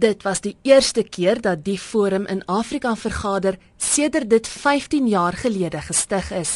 Dit was die eerste keer dat die forum in Afrika vergader sedert dit 15 jaar gelede gestig is.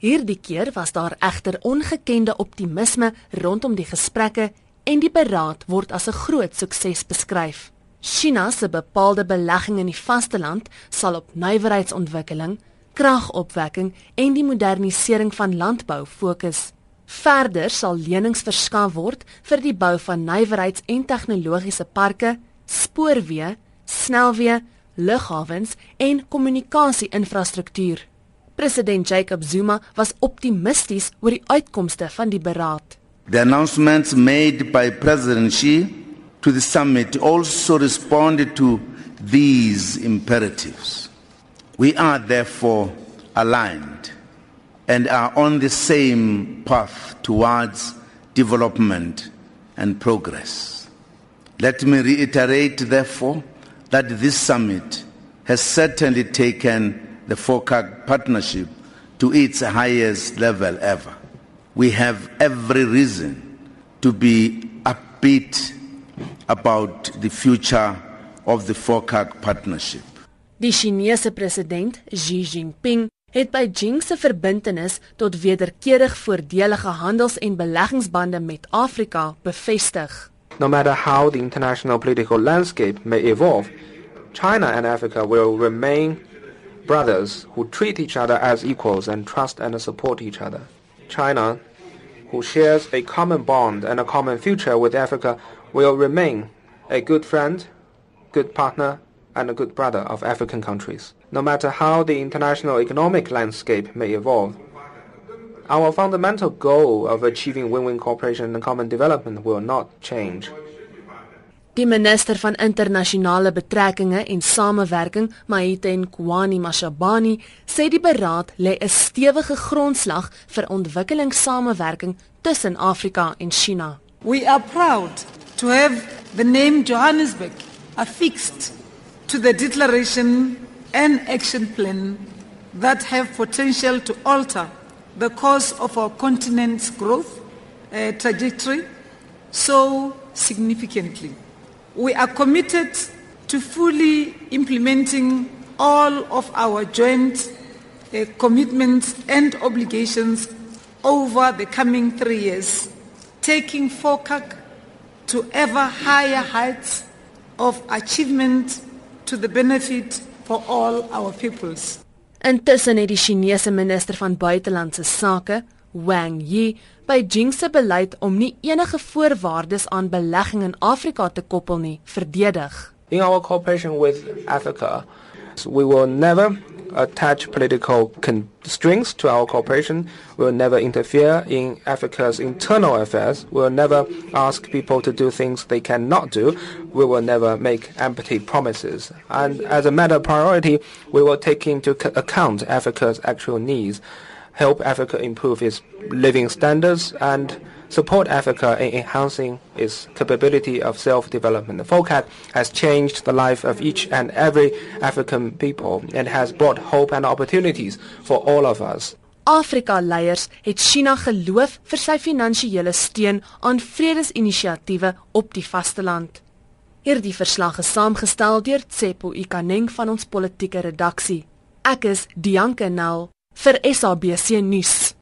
Hierdie keer was daar egter ongekende optimisme rondom die gesprekke en die beraad word as 'n groot sukses beskryf. China se bepaalde belegging in die vasteland sal op nywerheidsontwikkeling, kragopwekking en die modernisering van landbou fokus. Verder sal lenings verskaf word vir die bou van nywerheids- en tegnologiese parke, spoorweë, snelweë, lughawens en kommunikasie-infrastruktuur. President Jacob Zuma was optimisties oor die uitkomste van die beraad. The announcements made by President Xi to the summit also responded to these imperatives. We are therefore aligned and are on the same path towards development and progress. Let me reiterate, therefore, that this summit has certainly taken the FOCAC partnership to its highest level ever. We have every reason to be upbeat about the future of the FOCAC partnership. Die Chinese president Xi Jinping het Beijing se verbintenis tot wederkerig voordelige handels- en beleggingsbande met Afrika bevestig. No matter how the international political landscape may evolve, China and Africa will remain brothers who treat each other as equals and trust and support each other. China, who shares a common bond and a common future with Africa, will remain a good friend, good partner, and a good brother of African countries. No matter how the international economic landscape may evolve, our fundamental goal of achieving win-win cooperation and common development will not change. Die minister van internasionale betrekkinge en samewerking, Maiten Kwani Mashabane, sê die beraad lê 'n stewige grondslag vir ontwikkelingssamewerking tussen Afrika en China. We are proud to have the name Johannesburg affixed to the declaration and action plan that have potential to alter the course of our continent's growth uh, trajectory so significantly. We are committed to fully implementing all of our joint uh, commitments and obligations over the coming three years, taking FOCAC to ever higher heights of achievement to the benefit for all our peoples. Intussen het die Chinese minister van buitelandse sake, Wang Yi, Beijing se beleid om nie enige voorwaardes aan belegging in Afrika te koppel nie, verdedig. In our cooperation with Africa, we will never attach political constraints to our cooperation. We will never interfere in Africa's internal affairs. We will never ask people to do things they cannot do. We will never make empty promises. And as a matter of priority, we will take into account Africa's actual needs. help Africa improve its living standards and support Africa in enhancing its capability of self-development. FOCAC has changed the life of each and every African people and has brought hope and opportunities for all of us. Afrika leiers het China geloof vir sy finansiële steun aan vredesinisiatiewe op die vasteland. Hierdie verslag is saamgestel deur Tsepo Ikaneng van ons politieke redaksie. Ek is Dianke Nel vir SABC nuus.